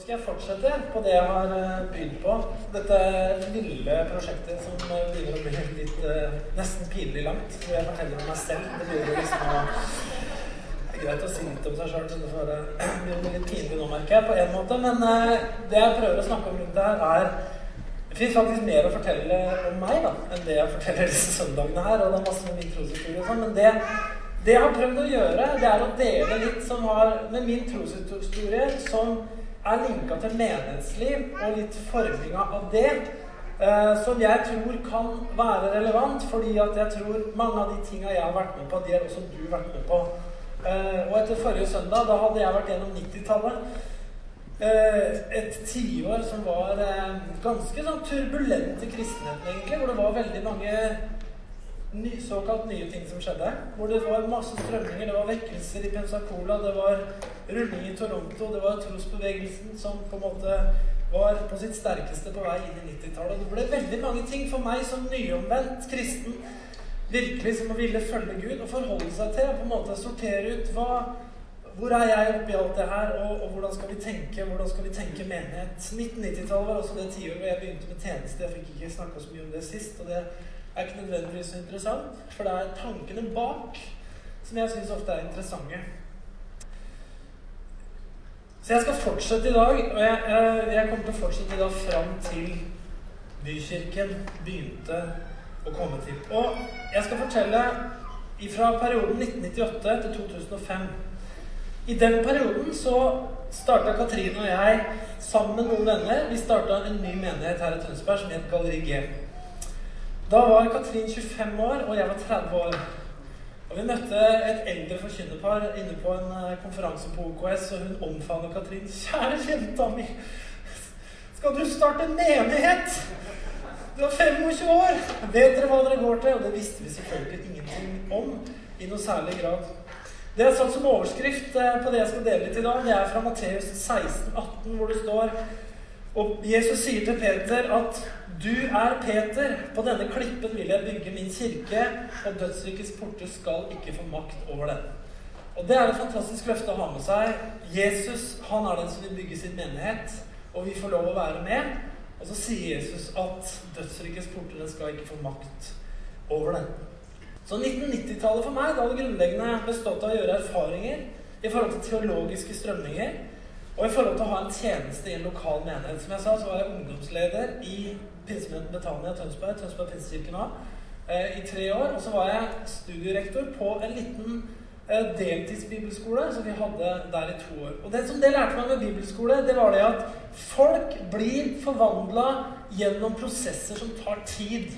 skal jeg fortsette på det jeg har begynt på. Dette lille prosjektet som eh, begynner å bli litt eh, nesten pinlig langt. Hvor jeg forteller om meg selv. Det begynner liksom å det er greit å si litt om seg sjøl, men det får eh, bli litt pinlig nå, merker jeg, på en måte. Men eh, det jeg prøver å snakke om rundt det her, er Det fins faktisk mer å fortelle om meg da, enn det jeg forteller disse søndagene her. Og det er masse min troshistorie og sånn. Men det, det jeg har prøvd å gjøre, det er å dele litt som har med min troshistorie som er linka til menighetsliv og litt forminga av det. Eh, som jeg tror kan være relevant, fordi at jeg tror mange av de tinga jeg har vært med på, de har også du vært med på. Eh, og etter forrige søndag, da hadde jeg vært gjennom 90-tallet. Eh, et tiår som var eh, ganske sånn turbulent i kristenheten, egentlig. Hvor det var veldig mange ny, såkalt nye ting som skjedde. Hvor det var masse strømninger. Det var vekkelser i Pensacola, det var rulling i Toronto, det var trosbevegelsen som på en måte var på sitt sterkeste på vei inn i 90-tallet. Det ble veldig mange ting for meg som nyomvendt kristen virkelig som å ville følge Gud og forholde seg til på en måte sortere ut hva, hvor er jeg oppi alt det her, og, og, hvordan skal vi tenke hvordan skal vi tenke menighet? 1990-tallet var også det tiåret jeg begynte med tjeneste. Jeg fikk ikke snakka så mye om det sist. og det er ikke nødvendigvis interessant, for det er tankene bak som jeg syns ofte er interessante. Så jeg skal fortsette i dag, og jeg, jeg kommer til å fortsette i dag fram til Bykirken begynte å komme til. Og jeg skal fortelle fra perioden 1998 til 2005. I den perioden så starta Katrine og jeg sammen med noen venner Vi starta en ny menighet her i Tønsberg som het Galleri G. Da var Katrin 25 år, og jeg var 30 år. Og Vi møtte et eldre forkynnerpar inne på en eh, konferanse på OKS, og hun omfavner Katrin. 'Kjære jenta mi, skal du starte en menighet?' Du er 25 år! Vet dere hva dere går til? Og det visste vi selvfølgelig ingenting om i noe særlig grad. Det er satt som overskrift eh, på det jeg skal dele litt i dag. Det er fra Matteus 16, 18, hvor det står Og Jesus sier til Peter at du er Peter. På denne klippen vil jeg bygge min kirke, og dødsrikets porter skal ikke få makt over den. Og Det er et fantastisk løfte å ha med seg. Jesus han er den som vil bygge sin menighet, og vi får lov å være med. Og så sier Jesus at dødsrikets porter skal ikke få makt over den. Så 1990-tallet for meg da hadde grunnleggende bestått av å gjøre erfaringer i forhold til teologiske strømninger og i forhold til å ha en tjeneste i en lokal menighet. Som jeg sa, så var jeg ungdomsleder i Pinsemøten Betania Tønsberg, Tønsberg Pinsekirke nå, eh, i tre år. Og så var jeg studierektor på en liten eh, deltidsbibelskole som vi hadde der i to år. Og det som det lærte meg med bibelskole, det var det at folk blir forvandla gjennom prosesser som tar tid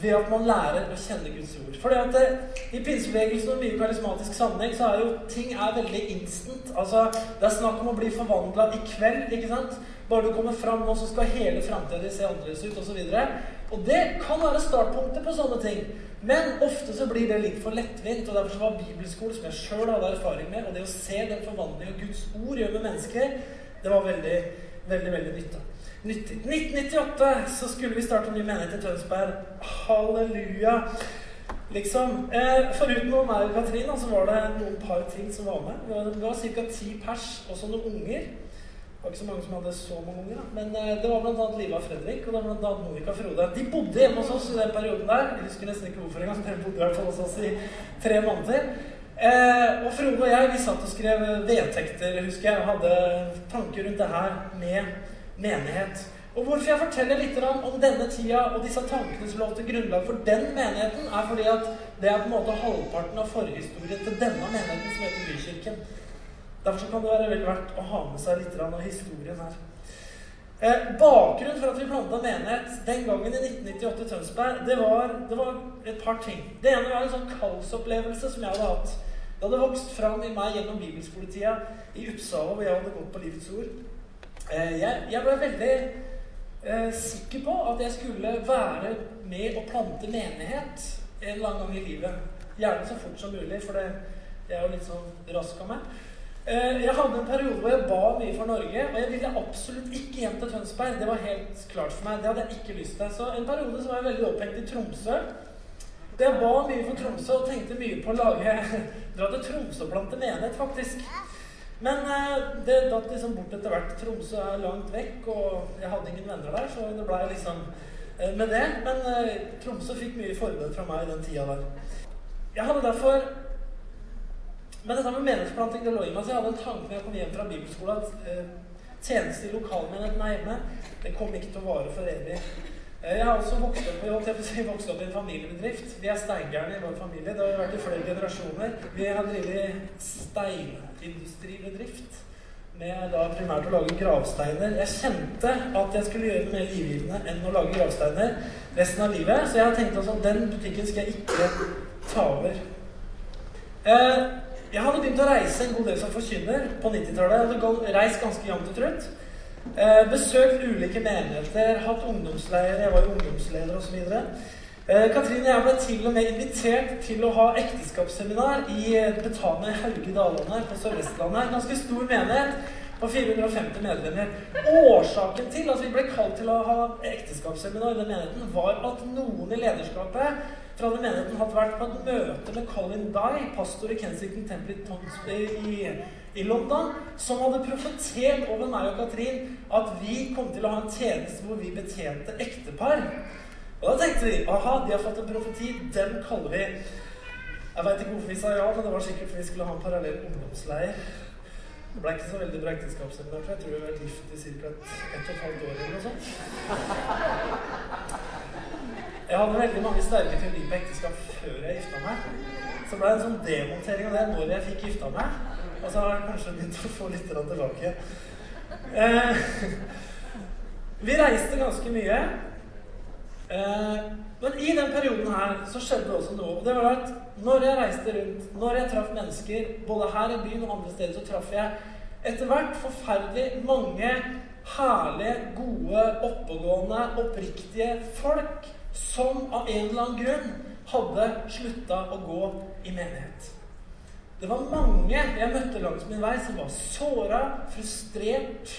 ved at man lærer å kjenne Guds ord. For det, I pinsebevegelsen og mye karismatisk sammenheng så er jo ting er veldig instant. Altså, Det er snakk om å bli forvandla i kveld. ikke sant? Bare du kommer fram nå, så skal hele framtida se annerledes ut osv. Og, og det kan være startpunktet på sånne ting. Men ofte så blir det litt for lettvint. og Derfor så var bibelskolen, som jeg sjøl hadde erfaring med, og det å se den forvandlinga Guds ord gjør med mennesker, det var veldig, veldig, veldig nyttig. 1998 så skulle vi starte en ny menighet i Tønsberg. Halleluja! Liksom. Eh, foruten meg og Katrine, så var det noen par ting som var med. Det var ca. ti pers, også noen unger. Det var ikke så mange som hadde så mange unger, da. men eh, det var bl.a. Liva Fredrik og det var blant annet Monica Frode. De bodde hjemme hos oss i den perioden der. Jeg husker nesten ikke hvorfor engang. De bodde i hos oss i tre måneder. Eh, og Frode og jeg vi satt og skrev vedtekter, husker jeg, og hadde tanker rundt det her med menighet. Og Hvorfor jeg forteller litt om denne tida og disse tankene som lå til grunnlag for den menigheten, er fordi at det er på en måte halvparten av forhistorien til denne menigheten som heter Bykirken. Derfor kan det være veldig verdt å ha med seg litt av historien her. Eh, bakgrunnen for at vi planta menighet den gangen i 1998 i Tønsberg, det var, det var, et par ting. Det ene var en sånn kaosopplevelse som jeg hadde hatt. Det hadde vokst fram i meg gjennom bibelskoletida i Uppsala, hvor jeg hadde gått på Livets Ord. Eh, jeg, jeg ble veldig eh, sikker på at jeg skulle være med å plante menighet en eller annen gang i livet. Gjerne så fort som mulig, for det, jeg er jo litt sånn rask av meg. Eh, jeg hadde en periode hvor jeg ba mye for Norge, og jeg ville absolutt ikke hjem til Tønsberg. Det var helt klart for meg. Det hadde jeg ikke lyst til. Så en periode så var jeg veldig opphengt i Tromsø. Jeg ba mye for Tromsø og tenkte mye på å lage dra til Tromsø og plante menighet, faktisk. Men eh, det datt liksom bort etter hvert. Tromsø er langt vekk, og jeg hadde ingen venner der, så det blei liksom eh, med det. Men Tromsø fikk mye forbud fra meg i den tida der. Jeg hadde derfor Men dette med menighetsplanting det lå i meg, så jeg hadde en tanke da jeg kom hjem fra bibelskolen, at eh, tjeneste i lokalmenigheten her hjemme, det kom ikke til å vare for evig. Eh, Jeg har også vokst opp, si, vokst opp i en familiebedrift. Vi er steingærne i vår familie. Det har vært i flere generasjoner. Vi har drevet steinindustribedrift med da primært å lage gravsteiner. Jeg kjente at jeg skulle gjøre det mer livgivende enn å lage gravsteiner resten av livet. Så jeg har tenkt at den butikken skal jeg ikke ta over. Eh, Jeg hadde begynt å reise en god del som forkynner på 90-tallet. Jeg hadde reist ganske jevnt og trutt. Eh, besøkt ulike menigheter, hatt ungdomsleirer, jeg var jo ungdomsleder osv. Eh, Katrine og jeg ble til og med invitert til å ha ekteskapsseminar i Betania Hauge Dalane på Sør-Vestlandet. Ganske stor menighet på 450 medlemmer. Årsaken til at vi ble kalt til å ha ekteskapsseminar i den menigheten, var at noen i lederskapet fra den menigheten hadde vært på et møte med Colin Dye, pastor i Kensington Temple i, i London, som hadde profetert over meg og Katrin at vi kom til å ha en tjeneste hvor vi betjente ektepar. Og da tenkte vi aha, de har fått en profeti, den kaller vi Jeg veit ikke hvorfor vi sa ja, men det var sikkert fordi vi skulle ha en parallell ungdomsleir. Det ble ikke så veldig bra ekteskapsseminar, for jeg tror vi har vært gift i ca. Et, et og et halvt år eller noe sånt. Jeg hadde veldig mange sterke teorier på ekteskap før jeg gifta meg. Så ble det en sånn demontering av det når jeg fikk gifta meg. Og så har jeg kanskje begynt å få litt tilbake. Eh, vi reiste ganske mye. Eh, men i den perioden her så skjedde det også noe. Og det var at når jeg reiste rundt, når jeg traff mennesker, både her i byen og andre steder, så traff jeg etter hvert forferdelig mange herlige, gode, oppegående, oppriktige folk som av en eller annen grunn hadde slutta å gå i menighet. Det var mange jeg møtte langs min vei, som var såra, frustrert,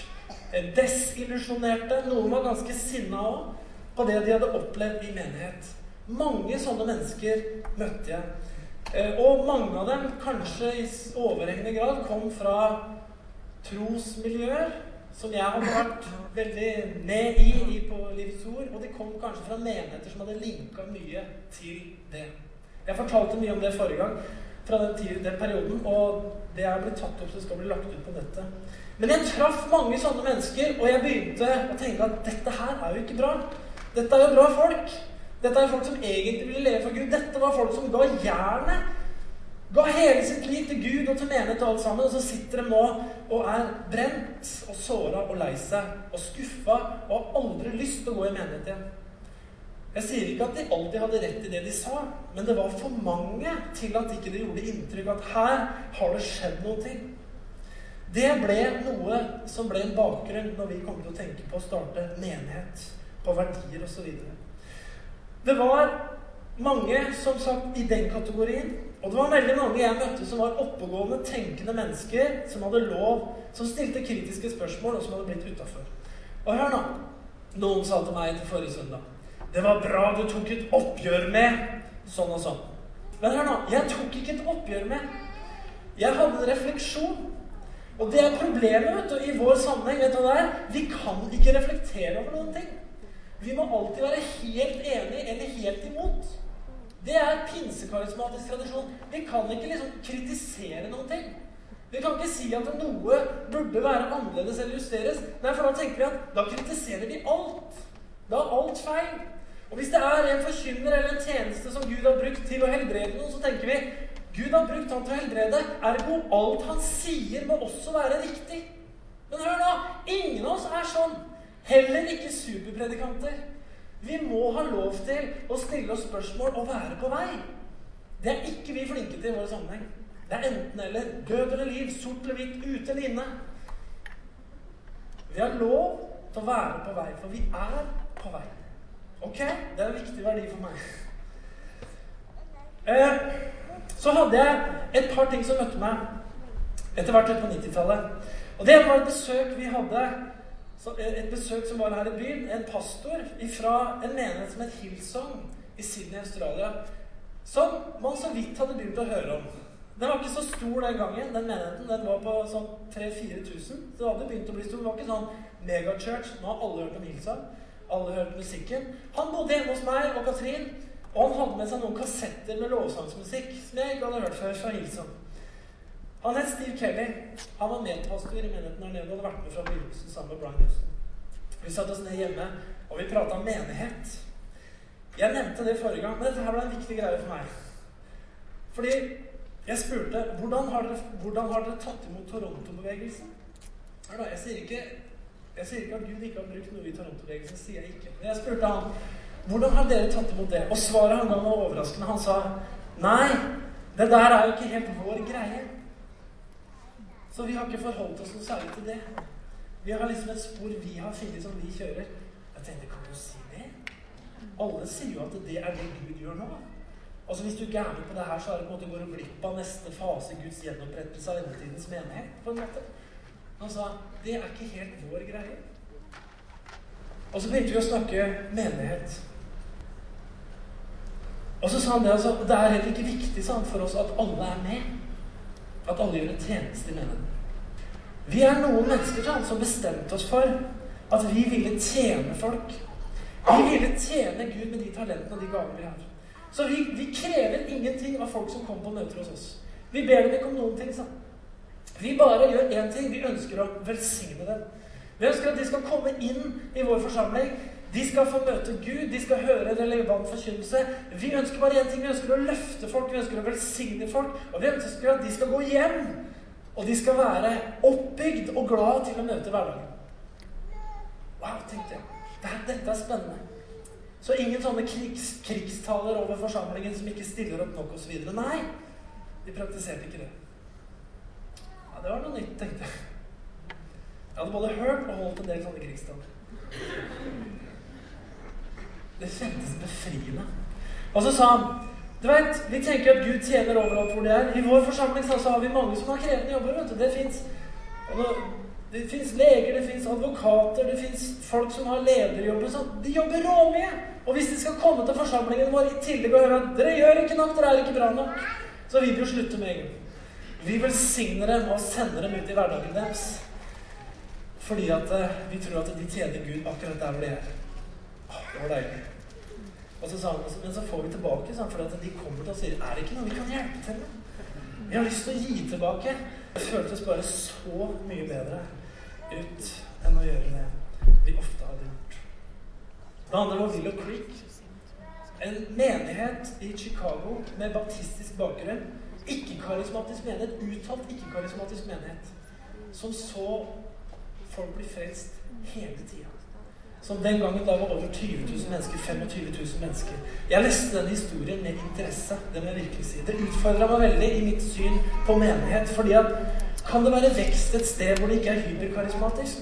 eh, desillusjonerte. Noen var ganske sinna òg på det de hadde opplevd i menighet. Mange sånne mennesker møtte jeg. Eh, og mange av dem, kanskje i overhengende grad, kom fra trosmiljøer som jeg har vært veldig med i, i på Livets Ord. Og det kom kanskje fra menigheter som hadde linka mye til det. Jeg fortalte mye om det forrige gang, fra den, tiden, den perioden, og det er blitt tatt opp, så skal bli lagt ut på nettet. Men jeg traff mange sånne mennesker, og jeg begynte å tenke at dette her er jo ikke bra. Dette er jo bra folk. Dette er folk som egentlig ville leve for Gud. Dette var folk som ga jernet Ga hele sitt liv til Gud og til menighet og alt sammen, og så sitter de nå og er brent og såra og lei seg og skuffa og har aldri lyst til å gå i menighet igjen. Jeg sier ikke at de alltid hadde rett i det de sa, men det var for mange til at ikke det gjorde inntrykk at her har det skjedd noe ting. Det ble noe som ble en bakgrunn når vi kom til å tenke på å starte menighet, på verdier osv. Det var mange som sagt i den kategorien og det var veldig mange jeg møtte som var oppegående, tenkende mennesker som hadde lov, som stilte kritiske spørsmål, og som hadde blitt utafor. Og hør nå. Noen sa til meg til forrige søndag Det var bra du tok et oppgjør med sånn og sånn. Men hør nå. Jeg tok ikke et oppgjør med. Jeg hadde en refleksjon. Og det er problemet vet du, i vår sammenheng. vet du hva det er? Vi kan ikke reflektere over noen ting. Vi må alltid være helt enig eller helt imot. Det er pinsekarismatisk tradisjon. Vi kan ikke liksom kritisere noen ting. Vi kan ikke si at noe burde være annerledes eller justeres. Nei, for da tenker vi at da kritiserer vi alt. Da er alt feil. Og hvis det er en forkynner eller en tjeneste som Gud har brukt til å helbrede noen, så tenker vi Gud har brukt han til å helbrede. Ergo alt han sier, må også være riktig. Men hør nå! Ingen av oss er sånn. Heller ikke superpredikanter. Vi må ha lov til å stille oss spørsmål og være på vei. Det er ikke vi flinke til i vår sammenheng. Det er enten-eller. Død eller liv. Sort eller hvitt. Ute eller inne. Vi har lov til å være på vei, for vi er på vei. Ok? Det er en viktig verdi for meg. Eh, så hadde jeg et par ting som møtte meg etter hvert ut på 90-tallet. Og det var et besøk vi hadde et besøk som var her i byen. En pastor fra en menighet som het Hillsong i Sydney, Australia. Som man så vidt hadde begynt å høre om. Den var ikke så stor den gangen, den menigheten. Den var på sånn 3000-4000. Det hadde begynt å bli stor. Det var ikke sånn megachurch. Nå har alle hørt om Hillsong. Alle hørt musikken. Han bodde hjemme hos meg og Katrin, og han hadde med seg noen kassetter med lovsangsmusikk som jeg ikke hadde hørt før fra Hillsong. Han het Steve Kelly. Han var medpastor i menigheten her nede og hadde vært med fra begynnelsen sammen med Brian Houston. Vi satte oss ned hjemme, og vi prata om menighet. Jeg nevnte det forrige gang, men dette her ble en viktig greie for meg. Fordi jeg spurte hvordan har dere, hvordan har dere tatt imot Toronto-bevegelsen. Jeg sier ikke jeg sier ikke at Gud ikke har brukt noe i Toronto-bevegelsen. sier jeg ikke. Men jeg spurte han hvordan har dere tatt imot det. Og svaret han ga var overraskende. Han sa nei, det der er jo ikke helt vår greie. Så vi har ikke forholdt oss noe særlig til det. Vi har liksom et spor vi har funnet som vi kjører. Jeg tenkte, kan du si det? Alle sier jo at det er det Gud gjør nå. Altså Hvis du er gæren på det her, så er det på en måte går du glipp av neste fase Guds gjenopprettelse av endetidens menighet. på en måte. Han sa det er ikke helt vår greie. Og så begynte vi å snakke menighet. Og så sa han det altså, det er heller ikke viktig sant, for oss at alle er med. At alle gjør en tjeneste i menigheten. Vi er noen mennesker sant, som bestemte oss for at vi ville tjene folk. Vi ville tjene Gud med de talentene og de gavene vi har. Så vi, vi, krever ingenting av folk som kommer på møter hos oss. Vi ber dem ikke om noen ting. sånn. Vi bare gjør én ting. Vi ønsker å velsigne dem. Vi ønsker at de skal komme inn i vår forsamling. De skal få møte Gud, de skal høre relevant forkynnelse. Vi ønsker bare én ting. Vi ønsker å løfte folk, vi ønsker å velsigne folk. Og vi ønsker at de skal gå hjem. Og de skal være oppbygd og glad til å møte hverdagen. Wow, tenkte jeg. Dette er spennende. Så ingen sånne krigs, krigstaler over forsamlingen som ikke stiller opp nok osv. Nei, de praktiserte ikke det. Ja, Det var noe nytt, tenkte jeg. Jeg hadde både hørt og holdt en del sånne krigstaler. Det kjentes befriende. Og så sa han du vet, Vi tenker at Gud tjener overalt hvor det er. I vår forsamling så har vi mange som har krevende jobber. vet du. Det fins det fins leger, det fins advokater, det fins folk som har lederjobber. De jobber råmye. Og hvis de skal komme til forsamlingen vår i tillegg og høre at 'dere gjør ikke nok, dere er ikke bra nok', så vil de jo slutte med en gang. Vi velsigner dem og sender dem ut i hverdagen deres. Fordi at eh, vi tror at de tjener Gud akkurat der hvor de er. Det var deilig. Så sa Men så får vi tilbake, for de kommer til oss og sier 'Er det ikke noe vi kan hjelpe til med?' Vi har lyst til å gi tilbake. Det føltes bare så mye bedre ut enn å gjøre det vi ofte hadde gjort. Det andre var Willow Creek. En menighet i Chicago med baptistisk bakgrunn. Ikke-karismatisk menighet. Uttalt ikke-karismatisk menighet. Som så folk bli frelst hele tida. Som den gangen da var over 20 000 mennesker. 25 000 mennesker. Jeg leste den historien med interesse. Det må jeg virkelig si. Det utfordra meg veldig i mitt syn på menighet. fordi at kan det være vekst et sted hvor det ikke er hyperkarismatisk?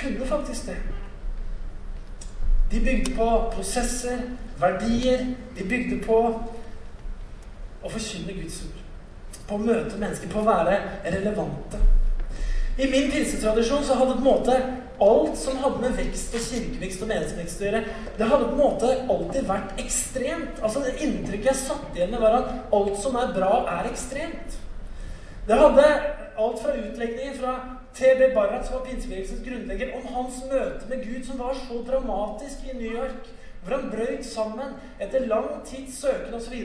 Kunne faktisk det. De bygde på prosesser, verdier. De bygde på å forkynne Guds ord. På å møte mennesker, på å være relevante. I min pinsetradisjon så hadde på en måte alt som hadde med vekst og kirkevekst og menighetsvekst å gjøre, det hadde på en måte alltid vært ekstremt. Altså Det inntrykket jeg satt igjen med, var at alt som er bra, er ekstremt. Det hadde alt fra utlegninger fra TB Barrat, som var pinsebevegelsens grunnlegger, om hans møte med Gud, som var så dramatisk i New York. Hvor han brøyt sammen etter lang tids søken osv.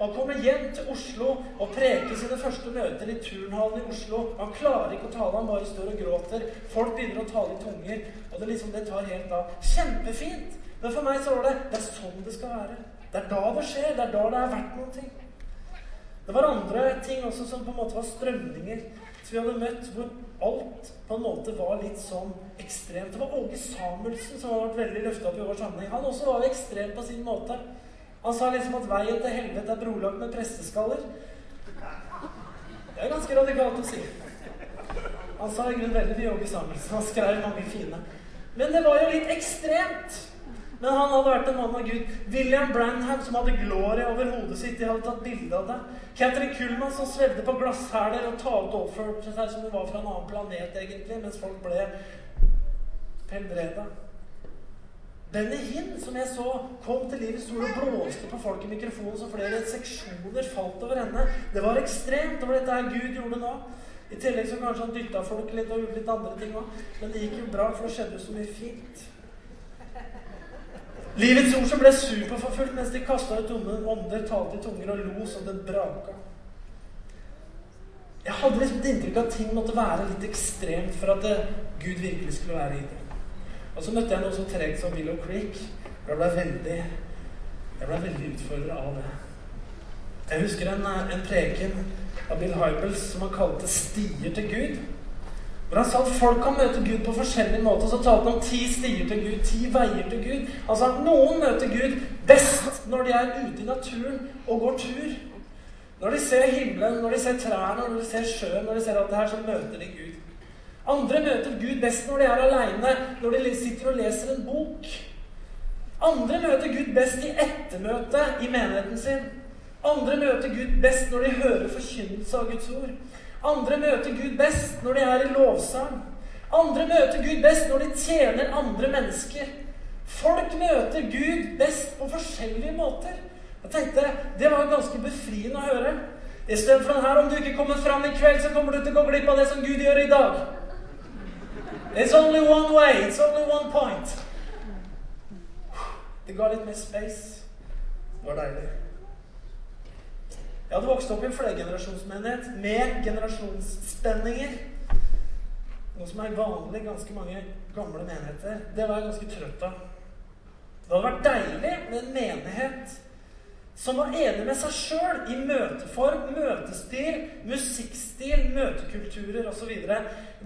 Han kommer hjem til Oslo og preker sine første møter i turnhallen i Oslo. Han klarer ikke å tale, han bare står og gråter. Folk begynner å tale i tunger. Og det liksom, det tar helt av. Kjempefint! Men for meg så var det det er sånn det skal være. Det er da det skjer. Det er da det er verdt noen ting. Det var andre ting også som på en måte var strømninger som vi hadde møtt, hvor alt på en måte var litt sånn ekstremt. Det var Åge Samuelsen som har vært veldig løfta opp i vår sammenheng. Han også var ekstrem på sin måte. Han sa liksom at veien til helvete er brolagt med presteskaller. Det er ganske radikalt å si. Han sa i grunnen veldig mye Åge Samuelsen. Han skrev mange fine. Men det var jo litt ekstremt. Men han hadde vært en mann av Gud. William Branham, som hadde gloria over hodet sitt. De hadde tatt bilde av det. Catherine Kullmann som svevde på glasshæler og talte og oppførte seg som hun var fra en annen planet, egentlig, mens folk ble helbreda. Benny Hinn, som jeg så kom til livets sol og blåste på folk i mikrofonen så flere seksjoner falt over henne. Det var ekstremt. Det var dette her Gud gjorde nå. I tillegg så kanskje han dytta folk litt og gjorde litt andre ting òg. Men det gikk jo bra, for det skjedde jo så mye fint. Livets ord som ble superforfulgt mens de kasta ut dumme ånder, talte i tunger og lo så det braka. Jeg hadde liksom et inntrykk av at ting måtte være litt ekstremt for at det, Gud virkelig skulle være i det. Og så møtte jeg noe så tregt som Willow Creek. Og jeg ble veldig jeg veldig utfordra av det. Jeg husker en, en preken av Bill Hybels som han kalte 'stier til Gud'. Hvor han sa at folk kan møte Gud på forskjellige måter. Så talte han om ti stier til Gud, ti veier til Gud. Altså at noen møter Gud best når de er ute i naturen og går tur. Når de ser himmelen, når de ser trærne, når de ser sjøen, når de ser alt det her, så møter de Gud. Andre møter Gud best når de er aleine, når de sitter og leser en bok. Andre møter Gud best i ettermøte i menigheten sin. Andre møter Gud best når de hører forkynnelse av Guds ord. Andre møter Gud best når de er i lovsang. Andre møter Gud best når de tjener andre mennesker. Folk møter Gud best på forskjellige måter. Jeg tenkte, Det var ganske befriende å høre. Istedenfor den her om du ikke kommer fram i kveld, så kommer du til å gå glipp av det som Gud gjør i dag. It's only one way. It's only one point. Det ga litt mer space. Det var deilig. Jeg hadde vokst opp i en flergenerasjonsmenighet med generasjonsspenninger. Noe som er vanlig i ganske mange gamle menigheter. Det var jeg ganske trøtt av. Det hadde vært deilig med en menighet som var enig med seg sjøl i møteform, møtestil, musikkstil, møtekulturer osv.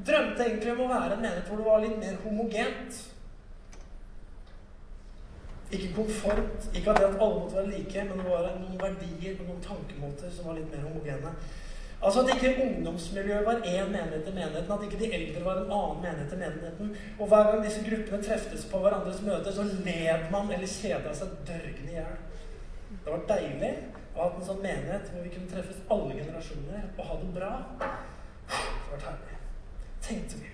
Drømte egentlig om å være en menighet hvor det var litt mer homogent. Ikke komfort, ikke at alle måtte være like, men det var noen verdier og noen tankemåter som var litt mer homogene. Altså At ikke ungdomsmiljøet var én menighet til menigheten, at ikke de eldre var en annen menighet til menigheten. Og hver gang disse gruppene treftes på hverandres møter, så led man eller kjeda seg dørgende i hjel. Det var deilig å ha en sånn menighet hvor vi kunne treffes alle generasjoner og ha det bra. Det var herlig. Tenkte vi.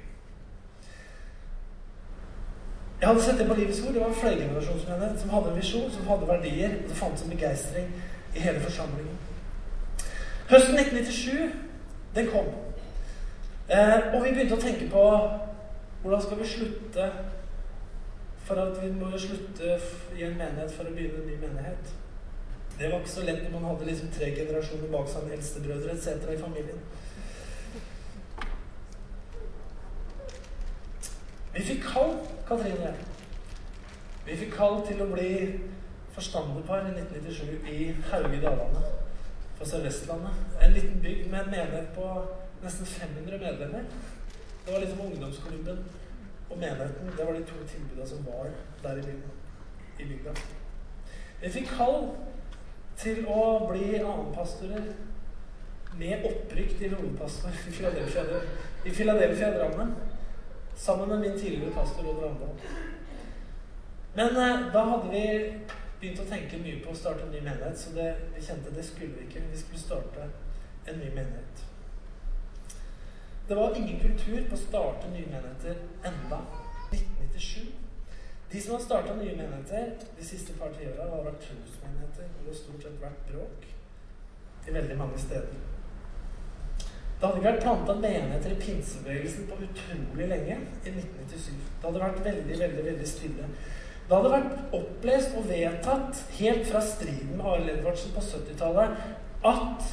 Jeg hadde sett det på Livets Ord. Det var en flergenerasjonsmenighet som hadde en visjon, som hadde verdier, og det fantes en begeistring i hele forsamlingen. Høsten 1997, den kom. Eh, og vi begynte å tenke på hvordan skal vi slutte for at vi må slutte i en menighet for å begynne en ny menighet. Det var ikke så lett når man hadde liksom tre generasjoner bak seg med eldstebrødre etc. i familien. Vi fikk kall, Katrine. Vi fikk kall til å bli forstanderpar i 1997 i Hauge Dalane på Sør-Vestlandet. En liten bygd med en menighet på nesten 500 medlemmer. Det var liksom ungdomsklubben og menigheten. Det var de to tilbudene som var der i bygda. Vi fikk kall til å bli annenpastorer med opprykk til hovedpastor i Filadelfia, i Philadelphia Drammen. Sammen med min tidligere pastor Odd Randal. Men eh, da hadde vi begynt å tenke mye på å starte en ny menighet, så det, vi kjente det skulle vi ikke. Vi skulle starte en ny menighet. Det var ingen kultur på å starte nye menigheter enda. 1997 de som har starta nye menigheter de siste par tiåra, har vært trosmenigheter det stort sett vært bråk i veldig mange steder. Det hadde ikke vært planta menigheter i pinsebevegelsen på utrolig lenge i 1997. Det hadde vært veldig, veldig, veldig stille. Det hadde vært opplest og vedtatt helt fra striden med Arild Edvardsen på 70-tallet at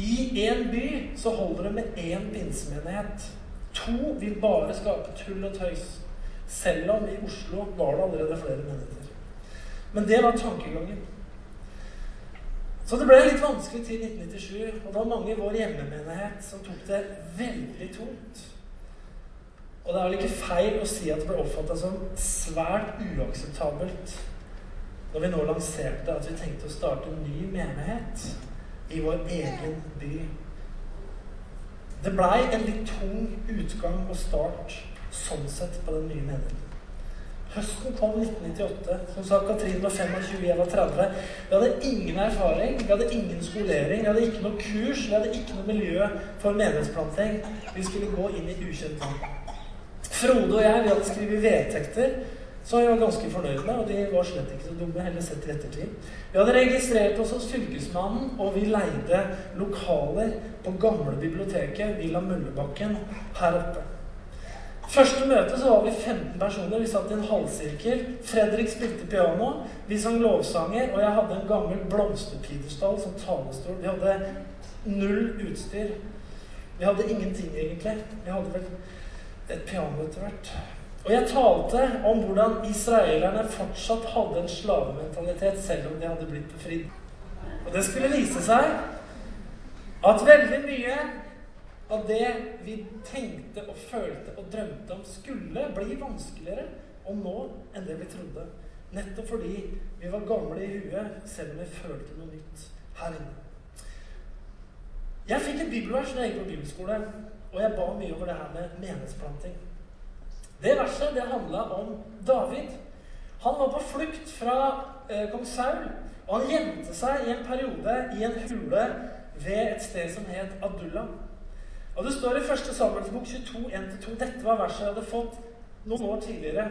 i én by så holder det med én pinsemenighet. To vil bare skape tull og tøys. Selv om i Oslo var det allerede flere menigheter. Men det var tankegangen. Så det ble litt vanskelig til 1997, og det var mange i vår hjemmemenighet som tok det veldig tungt. Og det er vel ikke feil å si at det ble oppfatta som svært uakseptabelt når vi nå lanserte at vi tenkte å starte en ny menighet i vår egen by. Det blei en litt tung utgang og start sånn sett på den nye menigheten. Høsten kom 1998. Som sa Katrin var 25, jeg var 30. Vi hadde ingen erfaring, vi hadde ingen skolering, vi hadde ikke noe kurs, vi hadde ikke noe miljø for menighetsplanting. Vi skulle gå inn i ukjent land. Frode og jeg vi hadde skrevet vedtekter Som vi var ganske fornøyd med, og de var slett ikke så dumme, heller sett i ettertid. Vi hadde registrert oss hos Fylkesmannen, og vi leide lokaler på gamle biblioteket Villa Møllebakken her oppe. Første møte så var vi 15 personer. Vi satt i en halvsirkel. Fredrik spilte piano. Vi sang lovsanger, og jeg hadde en gammel blomsterpidestall som talerstol. Vi hadde null utstyr. Vi hadde ingenting, egentlig. Vi hadde vel et piano etter hvert. Og jeg talte om hvordan israelerne fortsatt hadde en slavementalitet selv om de hadde blitt befridd. Og det skulle vise seg at veldig mye av det vi tenkte og følte og drømte om, skulle bli vanskeligere å nå enn det vi trodde. Nettopp fordi vi var gamle i huet, selv om vi følte noe nytt her inne. Jeg fikk et bibelvers da jeg gikk på bibelskole, og jeg ba mye over det her med menighetsplanting. Det verset det handla om David. Han var på flukt fra eh, kong Saul, og han gjemte seg i en periode i en hule ved et sted som het Adullam. Og Det står i 1. Samuels bok 22, 1-2. Dette var verset jeg hadde fått noen år tidligere.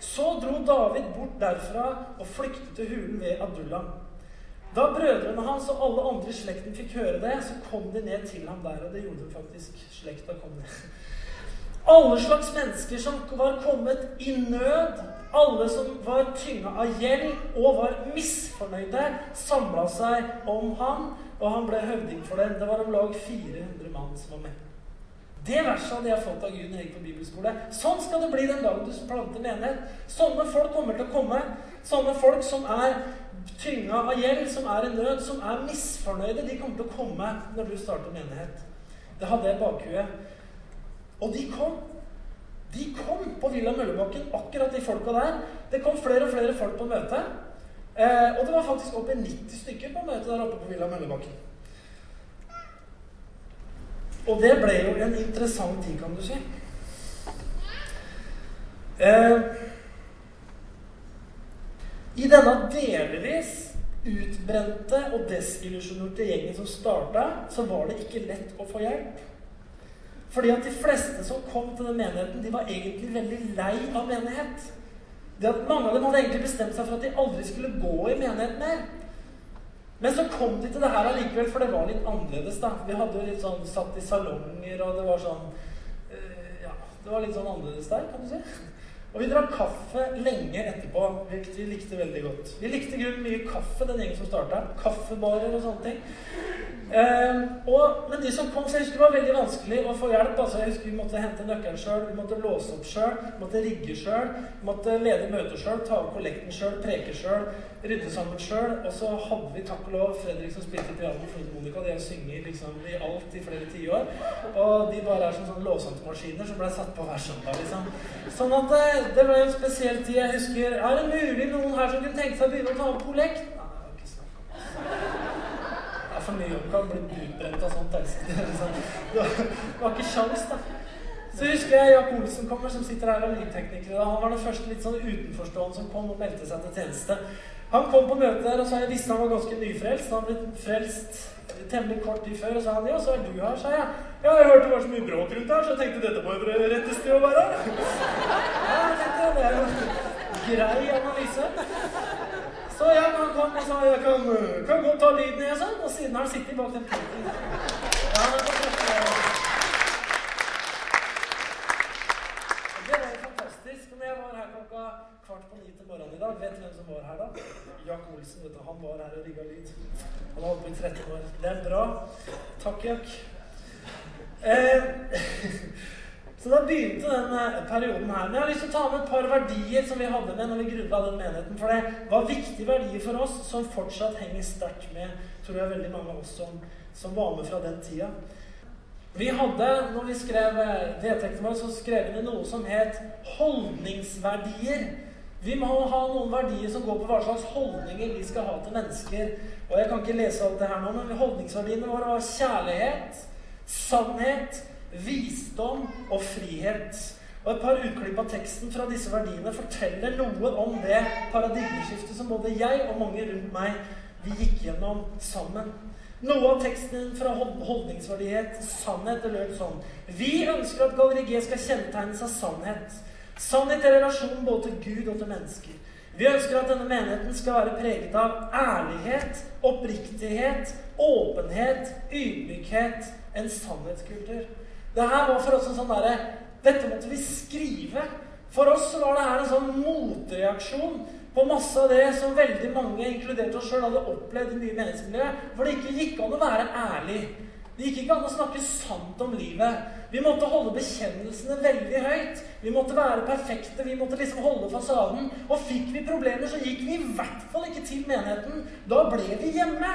Så dro David bort derfra og flyktet til hulen ved Adullam. Da brødrene hans og alle andre i slekten fikk høre det, så kom de ned til ham der. Og det gjorde de faktisk. Slekta kom ned. Alle slags mennesker som var kommet i nød, alle som var tynga av gjeld og var misfornøyde, samla seg om ham og han ble høvding for dem. Det var om lag 400 mann som var med. Det verset hadde jeg fått av Gud når jeg gikk på bibelskole. Sånn skal det bli den dagen du planter menighet. Sånne folk kommer til å komme. Sånne folk som er tynga av gjeld, som er i nød, som er misfornøyde, de kommer til å komme når du starter menighet. Det hadde jeg i bakhuet. Og de kom. De kom på Villa Møllebakken, akkurat de folka der. Det kom flere og flere folk på møtet. Eh, og det var faktisk oppe i 90 stykker på møtet der oppe på Villa Møllebakken. Og det ble jo en interessant tid, kan du si. Eh, I denne delvis utbrente og desillusjonerte gjengen som starta, så var det ikke lett å få hjelp. Fordi at de fleste som kom til den menigheten, de var egentlig veldig lei av menighet. Det at Mange av dem hadde egentlig bestemt seg for at de aldri skulle gå i menighet mer. Men så kom de til det her allikevel, for det var litt annerledes. da. Vi hadde jo litt sånn satt i salonger, og det var sånn uh, Ja, det var litt sånn annerledes der, kan du si. Og vi drakk kaffe lenge etterpå, hvilket vi likte veldig godt. Vi likte grunnen mye kaffe, den gjengen som starta. Kaffebarer og sånne ting. Eh, og, men de som kom, så jeg husker det var veldig vanskelig å få hjelp. altså jeg husker Vi måtte hente nøkkelen sjøl, låse opp sjøl, rigge sjøl, måtte lede møter sjøl, ta opp kollekten sjøl, preke sjøl, rydde sammen sjøl. Og så hadde vi takk og lov Fredrik som spilte piano, Frode Monica. De har sunget liksom i alt i flere tiår. Og de bare er som sånne låsangmaskiner som ble satt på hver søndag. liksom. Sånn at det, eh, det ble en spesiell tid. Jeg husker Er det mulig noen her som kunne tenke seg å begynne å ta opp kollekt? Nei, det var ikke snakk om for mye og kan bli utbrent av sånt. Liksom. Det var ikke sjans, da. Så husker jeg Jack Olsen kommer, som sitter her og er lydtekniker. Han var den første litt sånn utenforstående som kom og meldte seg til tjeneste. Han kom på møtet der, og så jeg visste han var ganske nyfrelst. Han ble frelst temmelig kort tid før. Og sa han ja, så er du her, sa jeg. Ja, jeg hørte det var så mye bråk rundt her, så jeg tenkte dette må jo rette sted å være. Ja, jeg det er jo grei analyse. Så ja, kom og sa jeg kan, kan godt ta lyden, jeg sa. Og siden har han sittet bak den pulten. Ja, det var fantastisk. Når jeg var her klokka kvart på ni til morgenen i dag, vet du hvem som var her da? Jack Olsen. vet du, Han var her og rigga lyd. Han har holdt på i 13 år. Det er bra. Takk, Jack. Eh, Så da begynte den perioden her. Men jeg har lyst til å ta med et par verdier som vi hadde med når vi grunnla den menigheten. For det var viktige verdier for oss som fortsatt henger sterkt med tror jeg veldig mange av oss som, som var med fra den tida. Vi hadde, når vi skrev eh, vedtektene våre, så skrev vi noe som het holdningsverdier. Vi må ha noen verdier som går på hva slags holdninger vi skal ha til mennesker. Og jeg kan ikke lese alt det her nå, men holdningsverdiene våre var kjærlighet, sannhet, visdom og frihet. Og Et par utklipp av teksten fra disse verdiene forteller noe om det paradigmeskiftet som både jeg og mange rundt meg vi gikk gjennom sammen. Noe av teksten fra holdningsverdighet, sannhet, det lød sånn Vi ønsker at Galleri G skal kjennetegnes av sannhet. Sannhet er relasjonen både til Gud og til mennesker. Vi ønsker at denne menigheten skal være preget av ærlighet, oppriktighet, åpenhet, ydmykhet, en sannhetskultur. Det her var for oss en sånn derre Dette måtte vi skrive. For oss så var det her en sånn motreaksjon på masse av det som veldig mange, inkludert oss sjøl, hadde opplevd i mye menneskemiljø. For det ikke gikk an å være ærlig. Det gikk ikke an å snakke sant om livet. Vi måtte holde bekjennelsene veldig høyt. Vi måtte være perfekte. Vi måtte liksom holde fasaden. Og fikk vi problemer, så gikk vi i hvert fall ikke til menigheten. Da ble vi hjemme.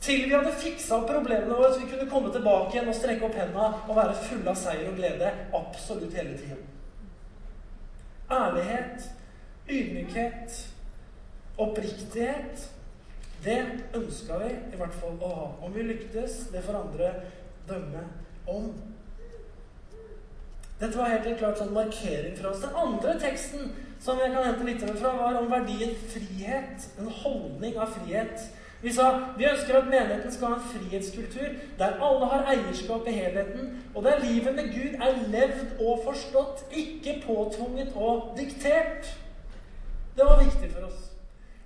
Til vi hadde fiksa opp problemene våre, så vi kunne komme tilbake igjen og strekke opp henda og være fulle av seier og glede absolutt hele tiden. Ærlighet, ydmykhet, oppriktighet det ønska vi i hvert fall å ha. Om vi lyktes, det får andre dømme om. Dette var helt klart sånn markering fra oss. Den andre teksten som jeg kan hente litt fra, var om verdien frihet. En holdning av frihet. Vi sa vi ønsker at menigheten skal ha en frihetskultur der alle har eierskap i helheten, og der livet med Gud er levd og forstått, ikke påtvunget og diktert. Det var viktig for oss.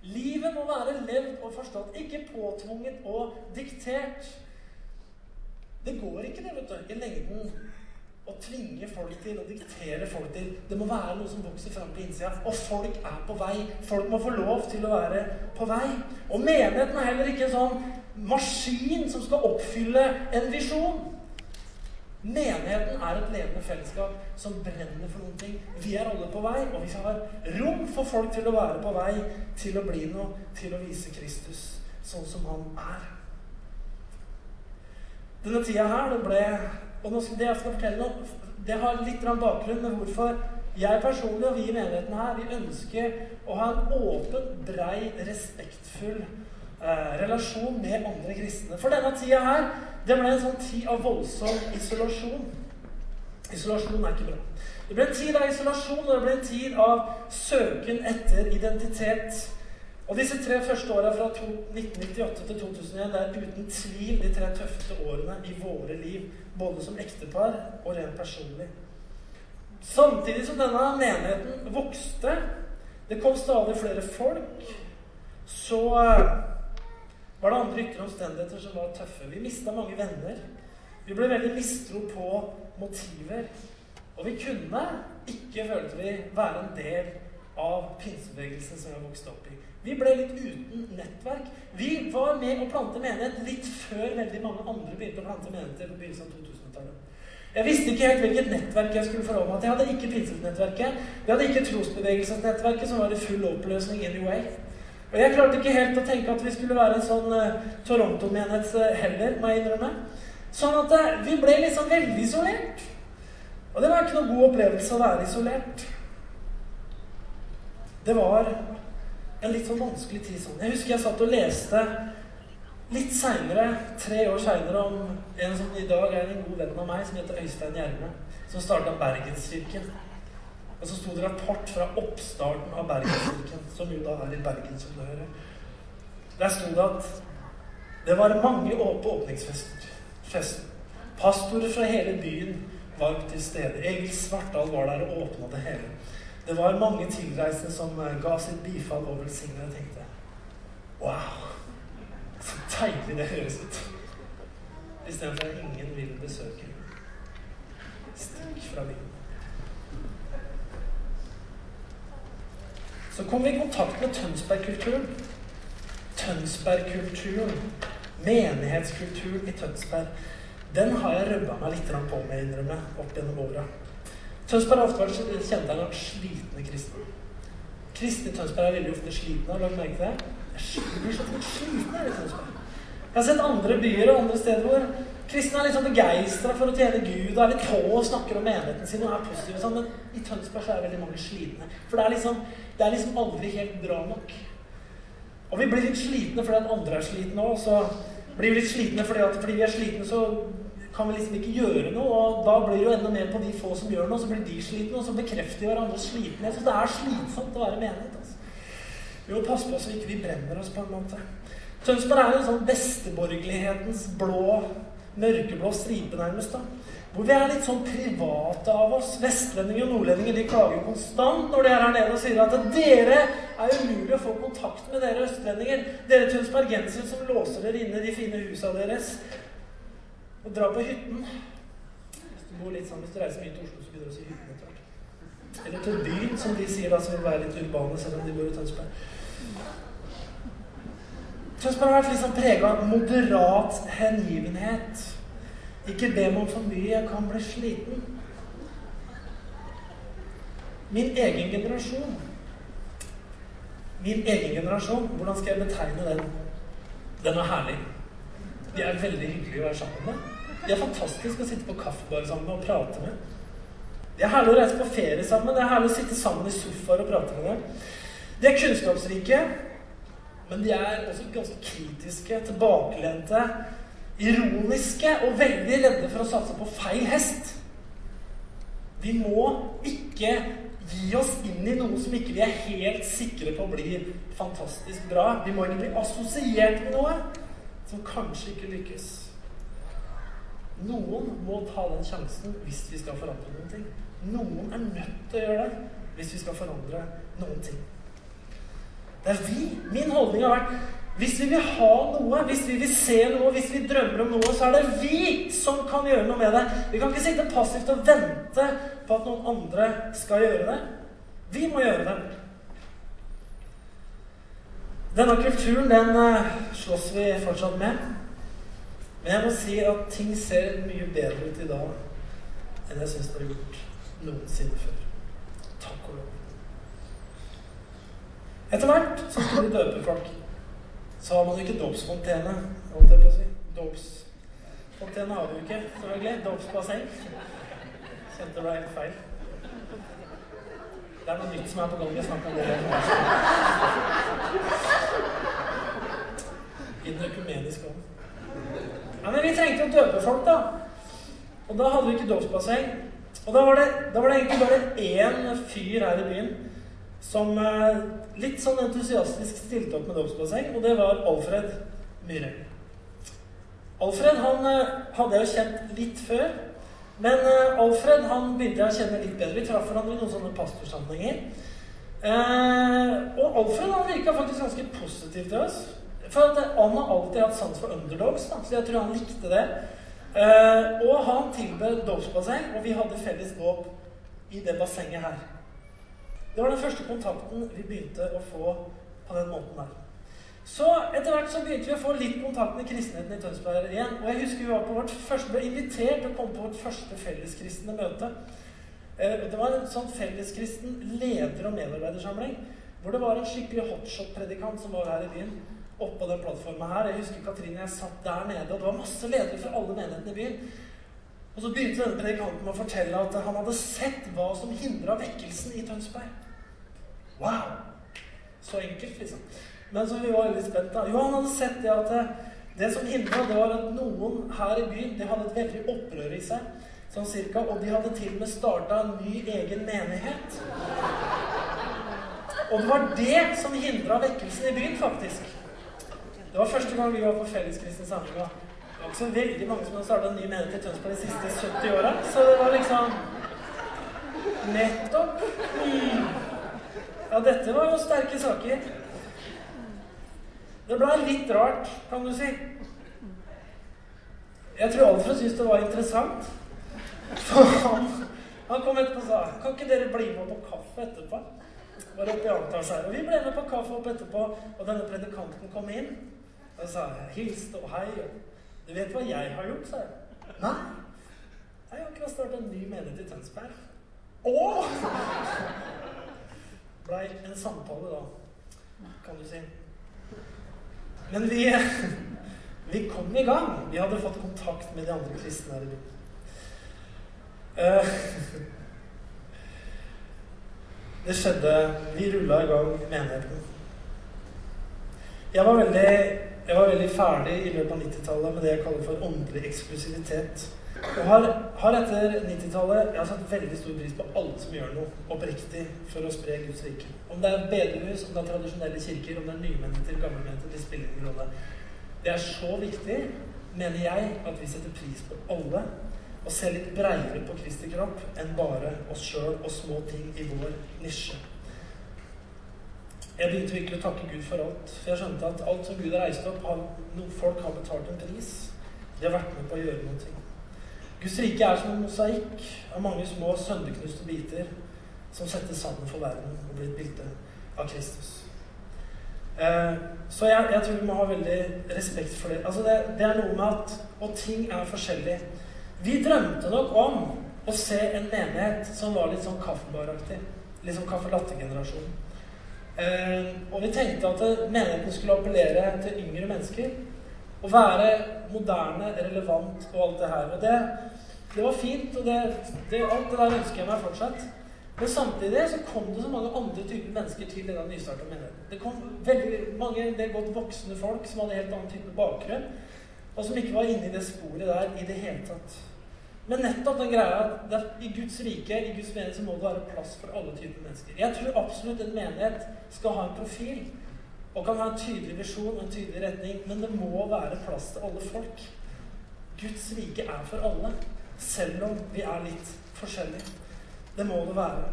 Livet må være levd og forstått, ikke påtvunget og diktert. Det går ikke det, vet du, i lengden å tvinge folk til, å diktere folk til. Det må være noe som vokser fram på innsida. Og folk er på vei. Folk må få lov til å være på vei. Og menigheten er heller ikke en sånn maskin som skal oppfylle en visjon. Menigheten er et levende fellesskap som brenner for noen ting. Vi er alle på vei, og vi har rom for folk til å være på vei til å bli noe, til å vise Kristus sånn som han er. Denne tida her, det ble Og nå, det jeg skal fortelle nå, det har litt bakgrunn med hvorfor jeg personlig og vi i menigheten her, vi ønsker å ha en åpen, brei, respektfull eh, relasjon med andre kristne. For denne tida her det ble en sånn tid av voldsom isolasjon. Isolasjon er ikke bra. Det ble en tid av isolasjon, og det ble en tid av søken etter identitet. Og disse tre første åra fra 1998 til 2001 det er uten tvil de tre tøffeste årene i våre liv. Både som ektepar og rent personlig. Samtidig som denne menigheten vokste, det kom stadig flere folk, så var det andre ytre omstendigheter som var tøffe. Vi mista mange venner. Vi ble veldig mistro på motiver. Og vi kunne ikke, følte vi, være en del av pinsebevegelsen som vi har vokst opp i. Vi ble litt uten nettverk. Vi var med å plante menighet litt før veldig mange andre begynte å plante menigheter på begynnelsen av 2000-tallet. Jeg visste ikke helt hvilket nettverk jeg skulle forholde meg til. Jeg hadde ikke pinsenettverket. Vi hadde ikke trosbevegelsesnettverket, som var i full oppløsning anyway. Og jeg klarte ikke helt å tenke at vi skulle være en sånn uh, Toronto-menighet uh, heller, må jeg innrømme. Sånn at uh, vi ble liksom veldig isolert. Og det var ikke noen god opplevelse å være isolert. Det var en litt sånn vanskelig tid sånn. Jeg husker jeg satt og leste litt seinere, tre år seinere, om en som i dag er en god venn av meg, som heter Øystein Gjerme, som starta Bergenskirken. Og så sto det rapport fra oppstarten av Bergenskirken, som jo da er i Bergen, som du hører. Der sto det at det var mange på åpningsfesten. Pastorer fra hele byen var til stede. Egil Svartdal var der og åpna det hele. Det var mange tilreisende som eh, ga sitt bifall og velsignet. Jeg tenkte Wow! Så deilig det høres ut. Istedenfor at ingen vil besøke. Stikk fra byen. Så kom vi i kontakt med Tønsberg-kulturen. Tønsberg-kulturen, menighetskulturen i Tønsberg, den har jeg rømma meg litt på med, innrømme, opp gjennom åra. Tønsberg har ofte vært kjent av slitne kristne. Kristne i Tønsberg er veldig ofte slitne. Har du lagt merke til det? Jeg blir så slitne i Tønsberg. Jeg har sett andre byer og andre steder hvor kristne er litt sånn begeistra for å tjene Gud og er litt på og snakker om menigheten sin og er positive sånn, men i Tønsberg så er veldig mange slitne. For det er liksom det er liksom aldri helt bra nok. Og vi blir litt slitne fordi at andre er slitne òg. Så blir vi litt slitne fordi at fordi vi er slitne, så kan vi liksom ikke gjøre noe. Og da blir det jo enda mer på de få som gjør noe, så blir de slitne, og så bekrefter de hverandres slitenhet. Så det er slitsomt å være menighet. altså. Vi må passe på så ikke vi brenner oss på en måte. Tønsberg er jo en sånn besteborgerlighetens blå, mørkeblå stripe, nærmest. da. Hvor vi er litt sånn private av oss. Vestlendinger og nordlendinger de klager jo konstant når de er her nede og sier at dere er umulig å få kontakt med dere østlendinger. Dere tønsbergensere som låser dere inne i de fine husa deres og dra på hytten. Hvis du bor litt sånn, hvis du reiser mye til Oslo, så begynner du å si hytten etter hvert. Eller til byen, som de sier da, som vil være litt urbane, selv om de bor i Tønsberg. Tønsberg har vært liksom prega av moderat hengivenhet. Ikke be meg om for mye, jeg kan bli sliten. Min egen generasjon Min egen generasjon, hvordan skal jeg betegne den? Den er herlig. De er veldig hyggelige å være sammen med. De er fantastiske å sitte på kaffebar sammen med og prate med. Det er herlig å reise på ferie sammen. Det er herlig å sitte sammen i sofaer og prate med dem. De er kunnskapsrike, men de er også ganske kritiske, tilbakelente, ironiske og veldig redde for å satse på feil hest. Vi må ikke gi oss inn i noe som ikke vi er helt sikre på blir fantastisk bra. Vi må ikke bli assosiert med noe som kanskje ikke lykkes. Noen må ta den sjansen hvis vi skal forandre noen ting. Noen er nødt til å gjøre det hvis vi skal forandre noen ting. Det er vi. Min holdning har vært hvis vi vil ha noe, hvis vi vil se noe, hvis vi drømmer om noe, så er det vi som kan gjøre noe med det. Vi kan ikke sitte passivt og vente på at noen andre skal gjøre det. Vi må gjøre det. Denne kulturen, den eh, slåss vi fortsatt med. Men jeg må si at ting ser mye bedre ut i dag enn jeg syns det har gjort noensinne før. Takk og lov. Etter hvert så skulle vi døpe folk så har man ikke dåpsfontene, holdt jeg på å si. Dåpsfontene har vi jo ikke, selvfølgelig. Dåpsbasseng. Kjente det ble helt feil. Det er noe nytt som er på gang. Vi snakker om det I den økumeniske ånd. Ja, men vi trengte å døpe folk, da. Og da hadde vi ikke dåpsbasseng. Og da var, det, da var det egentlig bare én fyr her i byen som eh, litt sånn entusiastisk stilte opp med dåpsbasseng, og det var Alfred Myhre. Alfred han eh, hadde jeg jo kjent litt før, men eh, Alfred han begynte jeg å kjenne litt bedre. Vi traff hverandre i noen sånne pastorsamlinger. og Alfred han virka faktisk ganske positiv til oss. For at han har alltid hatt sans for underdogs, da, så jeg tror han likte det. og han tilbød dåpsbasseng, og vi hadde felles dåp i det bassenget her. Det var den første kontakten vi begynte å få på den måten der. Så etter hvert så begynte vi å få litt kontakt med kristenheten i Tønsberg igjen. Og jeg husker vi var på vårt første, ble invitert til å komme på vårt første felleskristne møte. Uh, det var en sånn felleskristen leder- og medarbeidersamling. Hvor det var en skikkelig hotshot-predikant som var her i byen. Oppå den plattforma her. Jeg husker Katrine jeg satt der nede, og det var masse ledere fra alle menighetene i byen. Og så begynte denne predikanten med å fortelle at han hadde sett hva som hindra vekkelsen i Tønsberg. Wow! Så enkelt, liksom. Men så vi var veldig spent. da. Jo, han hadde sett det at det, det som hindra, det var at noen her i byen de hadde et veldig opprør i seg. Sånn cirka, Og de hadde til og med starta en ny egen menighet. Og det var det som hindra vekkelsen i byen, faktisk. Det var første gang vi var på felleskristne samlinger. Det var ikke så veldig mange som hadde starta ny menighet i Tønsberg de siste 70 åra. Så det var liksom Nettopp. Mm. Ja, dette var jo sterke saker. Det ble litt rart, kan du si. Jeg tror Alfred syntes det var interessant. For han, han kom etterpå og sa Kan ikke dere bli med på kaffe etterpå? Var oppe i. Og vi ble med på kaffe opp etterpå, og denne predikanten kom inn. Og sa hilste og hei. Du vet hva jeg har gjort, sa jeg. Nei. Jeg har akkurat starta en ny menighet i Tønsberg. Å! blei en samtale, da, kan du si. Men vi, vi kom i gang. Vi hadde fått kontakt med de andre kristne her i byen. Eh, det skjedde Vi rulla i gang menigheten. Jeg var veldig, jeg var veldig ferdig i løpet av 90-tallet med det jeg kaller for åndelig eksklusivitet. Og har, har etter 90-tallet jeg har satt veldig stor pris på alle som gjør noe oppriktig for å spre Guds rike. Om det er bedehus, om det er tradisjonelle kirker, om det er nymenigheter, gammelmenigheter, det spiller ingen rolle. Det er så viktig, mener jeg, at vi setter pris på alle. og ser litt breiere på Kristi kropp enn bare oss sjøl og små ting i vår nisje. Jeg begynte virkelig å takke Gud for alt. For jeg skjønte at alt som Gud har reist opp, har, noen folk har betalt en pris. De har vært med på å gjøre noe. Guds rike er som en mosaikk av mange små sønderknuste biter som settes sammen for verden og blir et bilde av Kristus. Eh, så jeg, jeg, tror vi må ha veldig respekt for det. Altså det. det. er noe med at Og ting er forskjellig. Vi drømte nok om å se en menighet som var litt sånn kaffebaraktig. Litt sånn caffè latte-generasjon. Eh, og vi tenkte at menigheten skulle appellere til yngre mennesker. Og være moderne, relevant og alt det her. Og det, det var fint, og det, det, alt det der ønsker jeg meg fortsatt. Men samtidig så kom det så mange andre typer mennesker til denne nystarta menigheten. Det kom veldig mange det godt voksne folk som hadde helt annen type bakgrunn, og som ikke var inne i det sporet der i det hele tatt. Men nettopp den greia at i Guds rike, i Guds menighet, så må det være plass for alle typer mennesker. Jeg tror absolutt en menighet skal ha en profil og kan ha en tydelig visjon og en tydelig retning, men det må være plass til alle folk. Guds rike er for alle, selv om vi er litt forskjellige. Det må det være.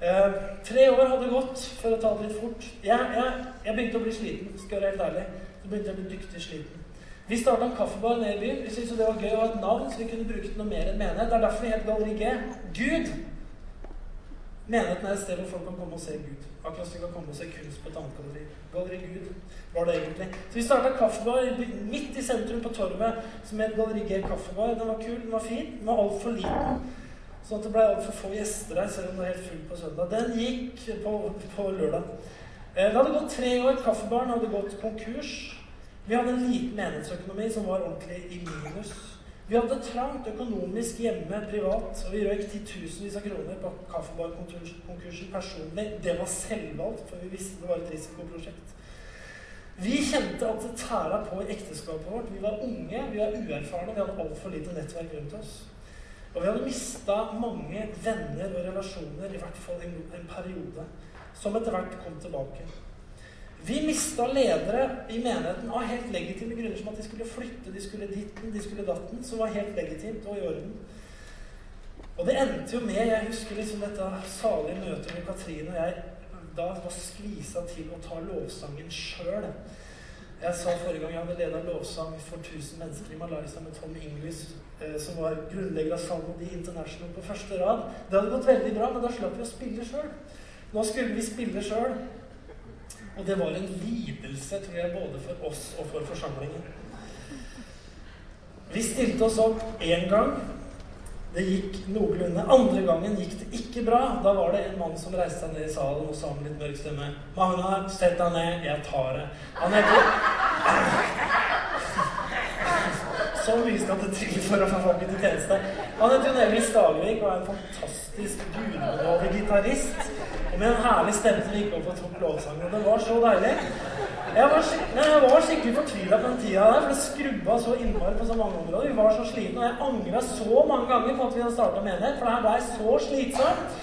Eh, tre år hadde gått, for å ta det litt fort. Jeg, jeg, jeg begynte å bli sliten, skal jeg være helt ærlig. Så begynte jeg å bli dyktig sliten. Vi starta en kaffebar nede i byen. Vi syntes det var gøy å ha et navn, så vi kunne bruke noe mer enn menighet. Det er derfor vi het Galleri G. Gud! Menigheten er et sted hvor folk kan komme og se Gud. Akkurat som de kan komme og se kunst på et annet galleri. Galleri Gud var det egentlig. Så vi starta kaffebar midt i sentrum på Torvet som het Galleri G kaffebar. Den var kul, den var fin, den var altfor liten. Sånn at det ble altfor få gjester der, selv om det var helt fullt på søndag. Den gikk på, på lørdag. Eh, det hadde gått tre år. Kaffebaren hadde gått konkurs. Vi hadde en liten menighetsøkonomi som var ordentlig i minus. Vi hadde trangt økonomisk hjemme privat, og vi røyk titusenvis av kroner på kaffebarkonkursen personlig. Det var selvvalgt, for vi visste det var et risikoprosjekt. Vi kjente at det tæra på i ekteskapet vårt. Vi var unge, vi var uerfarne, vi hadde altfor lite nettverk rundt oss. Og vi hadde mista mange venner og relasjoner, i hvert fall en, en periode, som etter hvert kom tilbake. Vi mista ledere i menigheten av helt legitime grunner, som at de skulle flytte, de skulle ditten, de skulle datten, som var helt legitimt og i orden. Og det endte jo med Jeg husker liksom dette salige møtet med Katrine og jeg da var skvisa til å ta lovsangen sjøl. Jeg sa forrige gang jeg hadde leda lovsang for 1000 mennesker i Malaysia med Tom Inglis, eh, som var grunnlegger av Salmodi International på første rad. Det hadde gått veldig bra, men da slapp vi å spille sjøl. Nå skulle vi spille sjøl. Og det var en lidelse, tror jeg, både for oss og for forsamlingen. Vi stilte oss opp én gang, det gikk noenlunde. Andre gangen gikk det ikke bra. Da var det en mann som reiste seg ned i salen og sa med litt mørk stemme Magnar, sett deg ned. Jeg tar det. Han heter Så mye skal det til for å få folk til tjeneste. Han heter Jon Emil Stavik og er en fantastisk gudbenådet gitarist. Med en herlig stemme som gikk opp og tok lovsangen. Det var så deilig. Jeg var, jeg var skikkelig fortvila på den tida der, for det skrubba så innmari på så mange områder. Vi var så slitne, og jeg angra så mange ganger på at vi hadde starta menighet, for det her blei så slitsomt.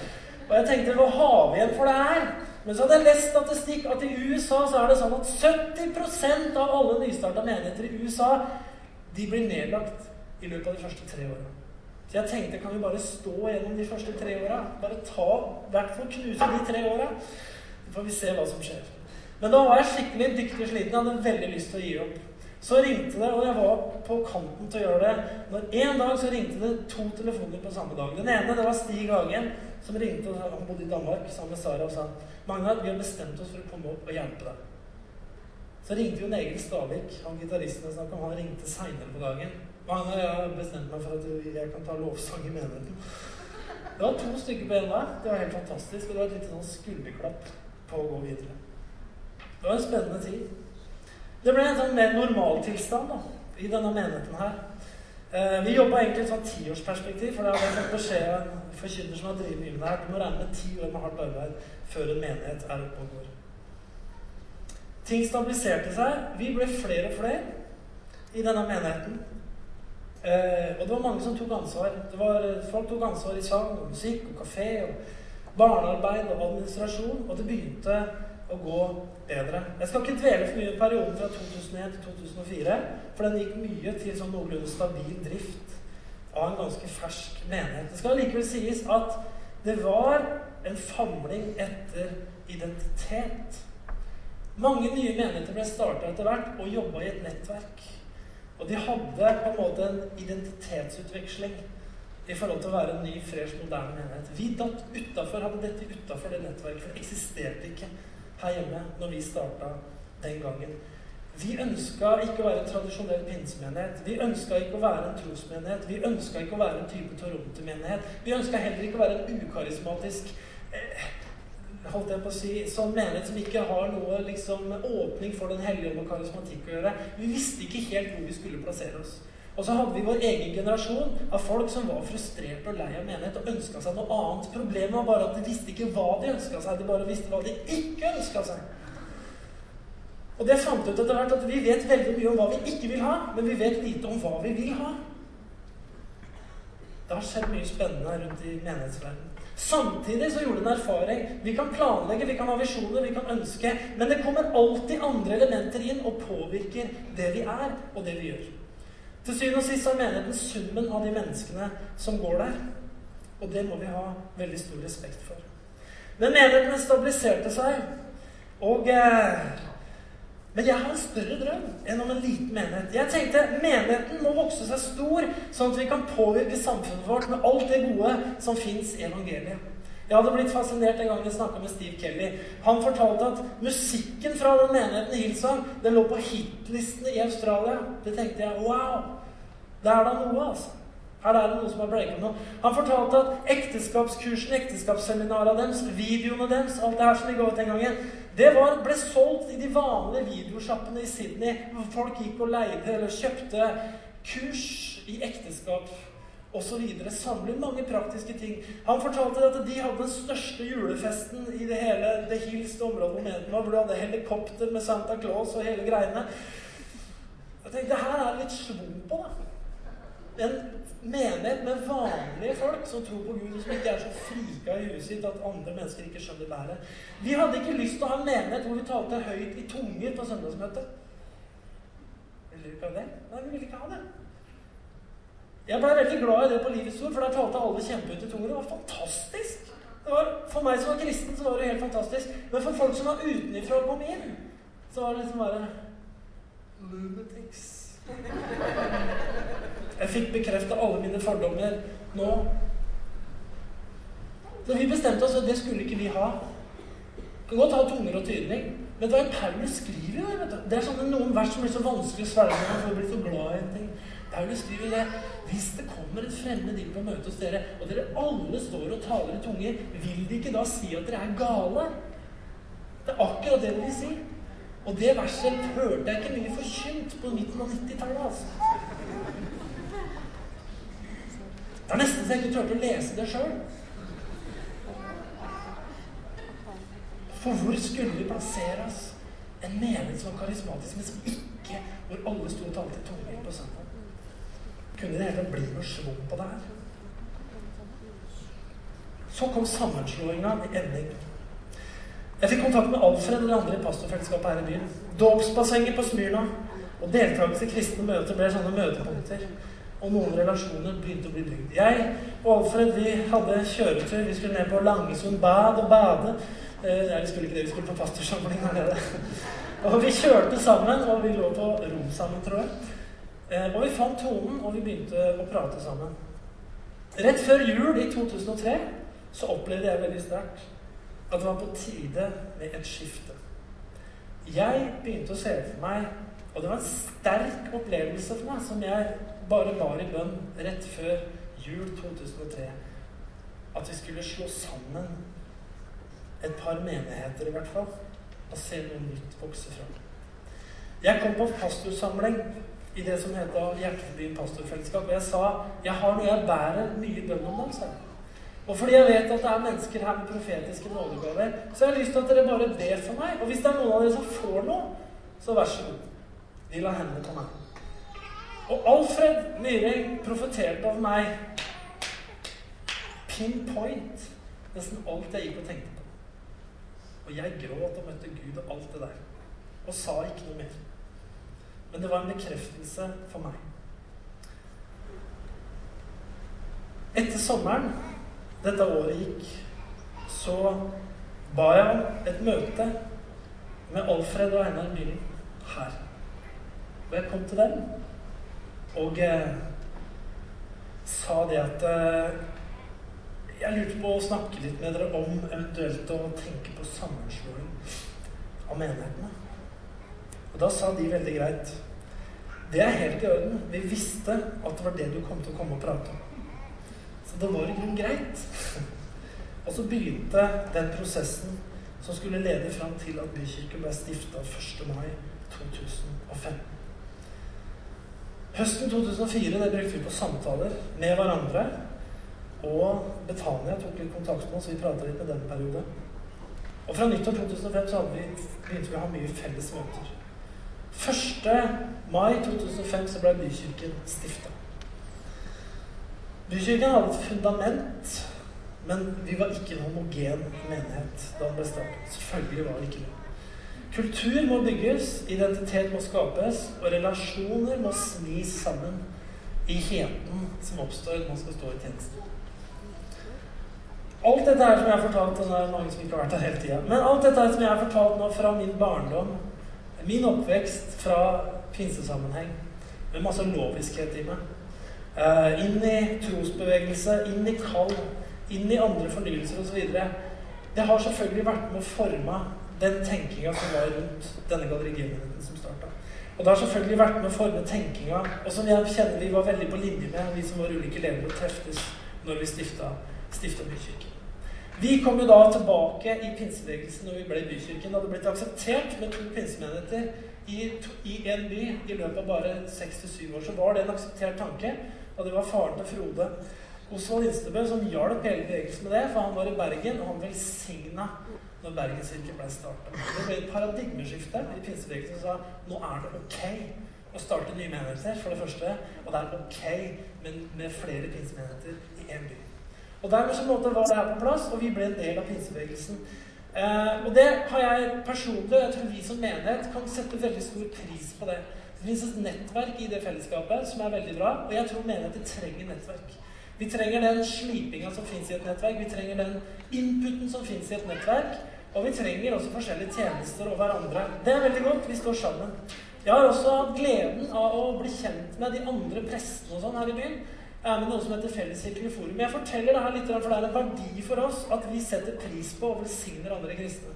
Og jeg tenkte hva har vi igjen for det her? Men så hadde jeg lest statistikk at i USA så er det sånn at 70% av alle nystarta menigheter i USA de blir nedlagt i løpet av de første tre åra. Så jeg tenkte kan vi bare stå gjennom de første tre åra? Bare ta hvert fall knuse de tre åra. Så får vi se hva som skjer. Men da var jeg skikkelig dyktig sliten. Jeg hadde veldig lyst til å gi opp. Så ringte det, og jeg var på kanten til å gjøre det. Når En dag så ringte det to telefoner på samme dag. Den ene det var Stig Hagen, som ringte. Han bodde i Danmark sammen med Sara og sa Magnar, vi har bestemt oss for å komme opp og hjelpe deg. Så ringte jo Egil Stavik, han gitaristen jeg snakket om, han ringte seinere på dagen. Magnar, jeg har bestemt meg for at jeg kan ta lovsang i menigheten. Det var to stykker på én der. Det var helt fantastisk. Og det var et lite sånn skulderklapp på å gå videre. Det var en spennende tid. Det ble en sånn mer normaltilstand da, i denne menigheten her. Eh, vi jobba egentlig i et sånn tiårsperspektiv, for det har jeg fått beskjed av en forkynner som har drevet mye med det her. Du må regne med ti år med hardt arbeid før en menighet er oppe og går. Ting stabiliserte seg. Vi ble flere og flere i denne menigheten. Eh, og det var mange som tok ansvar. Var, folk tok ansvar i sang og musikk og kafé og barnearbeid og administrasjon. Og det begynte å gå bedre. Jeg skal ikke dvele for mye i perioden fra 2001 til 2004, for den gikk mye til sånn noenlunde stabil drift av en ganske fersk menighet. Det skal likevel sies at det var en famling etter identitet. Mange nye menigheter ble starta etter hvert og jobba i et nettverk. Og de hadde på en måte en identitetsutveksling i forhold til å være en ny, fresh, moderne menighet. Vi datt utafor, hadde dette utafor det nettverket, for det eksisterte ikke her hjemme når vi starta den gangen. Vi ønska ikke å være en tradisjonell pinsemenighet. Vi ønska ikke å være en trosmenighet. Vi ønska ikke å være en type Toronto-menighet. Vi ønska heller ikke å være en ukarismatisk eh, holdt jeg på å si, sånn menighet som ikke har noe liksom, åpning for Den hellige ånd og karismatikk å gjøre. Vi visste ikke helt hvor vi skulle plassere oss. Og så hadde vi vår egen generasjon av folk som var frustrert og lei av menighet og ønska seg noe annet. Problemet var bare at de visste ikke hva de ønska seg, de bare visste hva de ikke ønska seg. Og det fant ut etter hvert at vi vet veldig mye om hva vi ikke vil ha, men vi vet lite om hva vi vil ha. Det har skjedd mye spennende rundt i menighetsverdenen. Samtidig så gjorde det en erfaring. Vi kan planlegge, vi kan ha visjoner, vi kan ønske, men det kommer alltid andre elementer inn og påvirker det vi er, og det vi gjør. Til syvende og sist er menigheten summen av de menneskene som går der. Og det må vi ha veldig stor respekt for. Men menigheten stabiliserte seg. Og eh, Men jeg har en større drøm enn om en liten menighet. Jeg tenkte menigheten må vokse seg stor, sånn at vi kan påvirke samfunnet vårt med alt det gode som fins i evangeliet. Jeg hadde blitt fascinert en gang jeg snakka med Steve Kelly. Han fortalte at musikken fra den menigheten Hillsong den lå på hitlistene i Australia. Det tenkte jeg wow! Det er da noe, altså. Her er det noe som har breaka noe. Han fortalte at ekteskapskursene, ekteskapsseminarene deres, videoene deres, alt det her som de ga ut den gangen, det var, ble solgt i de vanlige videosjappene i Sydney. Hvor folk gikk og leide eller kjøpte kurs i ekteskap osv. samlet mange praktiske ting. Han fortalte at de hadde den største julefesten i det hele The Hills, det området hvor hvor de hadde helikopter med Santa Claus og hele greiene. Jeg tenkte Det her er litt svung på, da en menighet med vanlige folk som tror på Gud, og som ikke er så frika i huet sitt at andre mennesker ikke skjønner bæret. Vi hadde ikke lyst til å ha en menighet hvor vi talte høyt i tunger på søndagsmøtet. Vil dere ikke ha det? Nei, vi ville ikke ha det. Jeg ble veldig glad i det på Livets Ord, for der talte alle kjempeut i tunger. Det var fantastisk. Det var, for meg som var kristen, så var det helt fantastisk. Men for folk som var utenfra og kom inn, så var det liksom bare Lunatics. Jeg fikk bekrefta alle mine fordommer nå. Så vi bestemte oss at det skulle ikke vi ha. Vi kan godt ha tunger og tydning. Men det er Paulus skriver jo det. Det er sånne noen vers som blir så vanskelig å svelge når man blir så glad i en ting. Paulus skriver det. Hvis det kommer et fremmed inn på møte hos dere, og dere alle står og taler i tunger, vil de ikke da si at dere er gale? Det er akkurat det de vil si. Og det verset hørte jeg ikke mye forkynt på midten av 90-tallet. altså. Det er nesten så jeg ikke turte å lese det sjøl. For hvor skulle vi plassere oss? En menighet som var karismatisk, men som ikke Hvor alle sto og talte tunger på søndag. Kunne det hele bli noe schwung på det her? Så kom sammenslåinga i ending. Jeg fikk kontakt med Alfred og de andre i pastorfellesskapet her i byen. Dåpsbassenget på Smyrna og deltakelse i kristne møter ble sånne møtepunkter og noen relasjoner begynte å bli bygd. Jeg og Alfred vi hadde kjøretur. Vi skulle ned på Langesund bad og bade. Eh, vi skulle ikke det, vi skulle på pastorsamling her nede. Og vi kjørte sammen, og vi lå på rom sammen, tror jeg. Eh, og vi fant tonen, og vi begynte å prate sammen. Rett før jul i 2003 så opplevde jeg veldig sterkt at det var på tide med et skifte. Jeg begynte å se for meg, og det var en sterk opplevelse for meg, som jeg bare var i bønn rett før jul 2003 at vi skulle slå sammen et par menigheter, i hvert fall, og se noe nytt vokse fram. Jeg kom på pastorsamling i det som heter Hjertebyen pastorfellesskap, og jeg sa jeg har noe jeg bærer mye bønn om. Altså. Og fordi jeg vet at det er mennesker her med profetiske nådegaver, så jeg har lyst til at dere bare ber for meg. Og hvis det er noen av dere som får noe, så vær så god. De la hendene på meg. Og Alfred Myhring profeterte over meg pinpoint nesten alt jeg gikk og tenkte på. Og jeg gråt og møtte Gud og alt det der. Og sa ikke noe mer. Men det var en bekreftelse for meg. Etter sommeren dette året gikk, så ba jeg om et møte med Alfred og Einar Myhring her. Og jeg kom til dem og eh, sa det at eh, jeg lurte på å snakke litt med dere om eventuelt å tenke på sammenslåing av menighetene. Og da sa de veldig greit Det er helt i orden. Vi visste at det var det du kom til å komme og prate om. Så det var i grunnen greit. Og så begynte den prosessen som skulle lede fram til at Bykirken ble stifta 1. mai 2005. Høsten 2004 det brukte vi på samtaler med hverandre. Og Betania tok litt kontakt med oss, vi prata litt med den periode. Og fra nyttår 2005 så vi, begynte vi å ha mye felles møter. 1. mai 2005 så ble Bykirken stifta. Bykirken hadde et fundament, men vi var ikke en homogen menighet da den ble startet. Selvfølgelig var det ikke det. Kultur må bygges, identitet må skapes, og relasjoner må smis sammen i heten som oppstår når man skal stå i tjeneste. Alt dette her som jeg har fortalt, og det er mange som ikke har vært her hele tida, men alt dette her som jeg har fortalt nå fra min barndom, min oppvekst fra pinsesammenheng, med masse loviskhet i meg, uh, inn i trosbevegelse, inn i kall, inn i andre fornyelser osv. Det har selvfølgelig vært med å forme den tenkinga som var rundt denne gallerigenigheten som starta. Og det har selvfølgelig vært med å forme tenkinga, og som jeg kjenner vi var veldig på linje med, vi som var ulike ledere og treftes når vi stifta, stifta Bykirken. Vi kom jo da tilbake i pinsebevegelsen når vi ble i Bykirken. Det hadde blitt akseptert med to pinsemenigheter i, i en by i løpet av bare seks til syv år. Så var det en akseptert tanke. Og det var faren til Frode Osvald Instebø som hjalp hele bevegelsen med det, for han var i Bergen, og han velsigna når Bergenskirken ble starta. Det ble et paradigmeskifte i pinsebevegelsen som sa nå er det ok å starte nye menigheter, for det første. Og det er ok men med flere pinsemenigheter i én by. Og Dermed så måte var det her på plass, og vi ble en del av pinsebevegelsen. Eh, og det har jeg personlig, jeg tror vi som menighet, kan sette veldig stor pris på det. Det finnes et nettverk i det fellesskapet som er veldig bra, og jeg tror menigheter trenger nettverk. Vi trenger den slipinga som fins i et nettverk, vi trenger den inputen som fins i et nettverk. Og vi trenger også forskjellige tjenester og hverandre. Det er veldig godt. Vi står sammen. Jeg har også hatt gleden av å bli kjent med de andre prestene og sånn her i byen Jeg er med noe som heter Felleskirkelig forum. Jeg forteller det her litt, for det er en verdi for oss at vi setter pris på og velsigner andre kristne.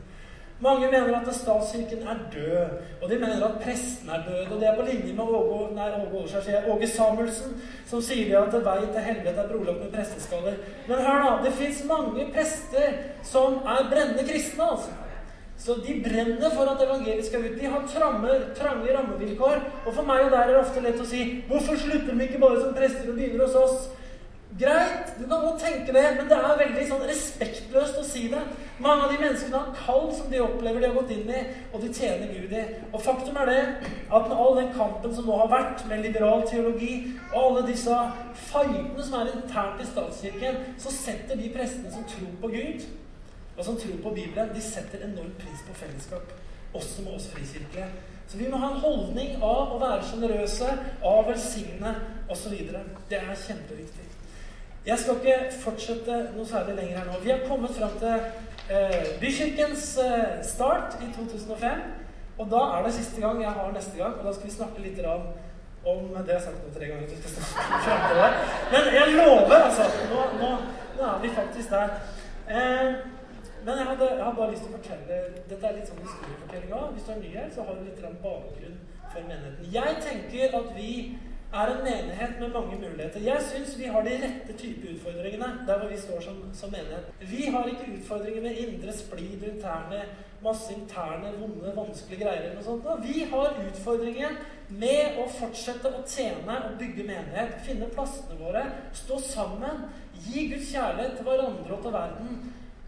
Mange mener at statskirken er død, og de mener at presten er død. Og det er på linje med Åge, nei, Åge, Åge Samuelsen, som sier at vei til helvete er brolagt med presteskaller. Men hør, da. Det fins mange prester som er brennende kristne, altså. Så de brenner for at evangeliet skal ut. De har tramme, trange rammevilkår. Og for meg og der er det ofte lett å si Hvorfor slutter de ikke bare som prester og begynner hos oss? Greit, du kan godt tenke det, men det er veldig sånn respektløst å si det. Mange av de menneskene har kall som de opplever de har gått inn i, og de tjener Gud i. Og faktum er det at med all den kampen som nå har vært med liberal teologi, og alle disse fightene som er internt i statskirken, så setter de prestene som tror på Gud, og som tror på Bibelen, de setter enorm pris på fellesskap. Også med oss frikirkelige. Så vi må ha en holdning av å være sjenerøse, av å velsigne osv. Det er kjempeviktig. Jeg skal ikke fortsette noe særlig lenger her nå. Vi har kommet fram til eh, Bykirkens eh, start i 2005. Og da er det siste gang jeg har neste gang, og da skal vi snakke litt om det har jeg sagt nå tre ganger. Så skal snakke til det. Men jeg lover, altså. Nå, nå, nå er vi faktisk der. Eh, men jeg hadde, jeg hadde, bare lyst til å fortelle Dette er litt sånn historiefortelling òg. Hvis du er ny her, så har du litt bakgrunn for menigheten. Jeg tenker at vi er en menighet med mange muligheter. Jeg syns vi har de rette type utfordringene der hvor vi står som, som menighet. Vi har ikke utfordringer med indre splid interne masse interne, vonde, vanskelige greier. eller noe sånt. Vi har utfordringer med å fortsette å tjene og bygge menighet. Finne plassene våre, stå sammen, gi Guds kjærlighet til hverandre og til verden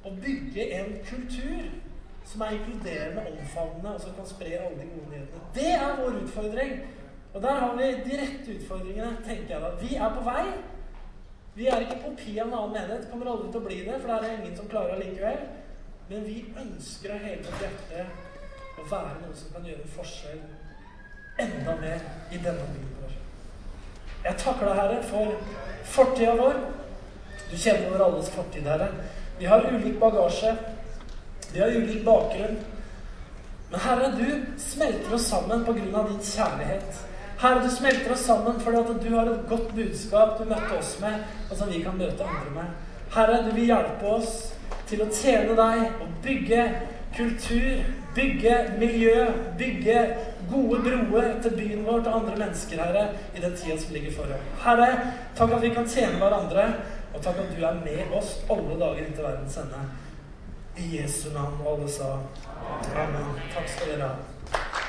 og bygge en kultur som er inkluderende, omfavnende, og som kan spre alle de gode nyhetene. Det er vår utfordring. Og der har vi de rette utfordringene, tenker jeg da. Vi er på vei. Vi er ikke kopi av en annen menighet. Kommer aldri til å bli det, for det er det ingen som klarer allikevel. Men vi ønsker av hele vårt hjerte å være noen som kan gjøre en forskjell enda mer i denne byen vår. Jeg takker deg, Herre, for fortida vår. Du kjenner vår alles fortid, Herre. Vi har ulik bagasje. Vi har ulik bakgrunn. Men Herre, du smelter oss sammen på grunn av din kjærlighet. Herre, du smelter oss sammen fordi at du har et godt budskap du møtte oss med, og som vi kan møte andre med. Herre, du vil hjelpe oss til å tjene deg og bygge kultur, bygge miljø, bygge gode broer til byen vår til andre mennesker, Herre, i den tida som ligger foran. Herre, takk at vi kan tjene hverandre, og takk at du er med oss alle dager inntil verdens ende. I Jesu navn, og alle sa amen. Takk skal dere ha.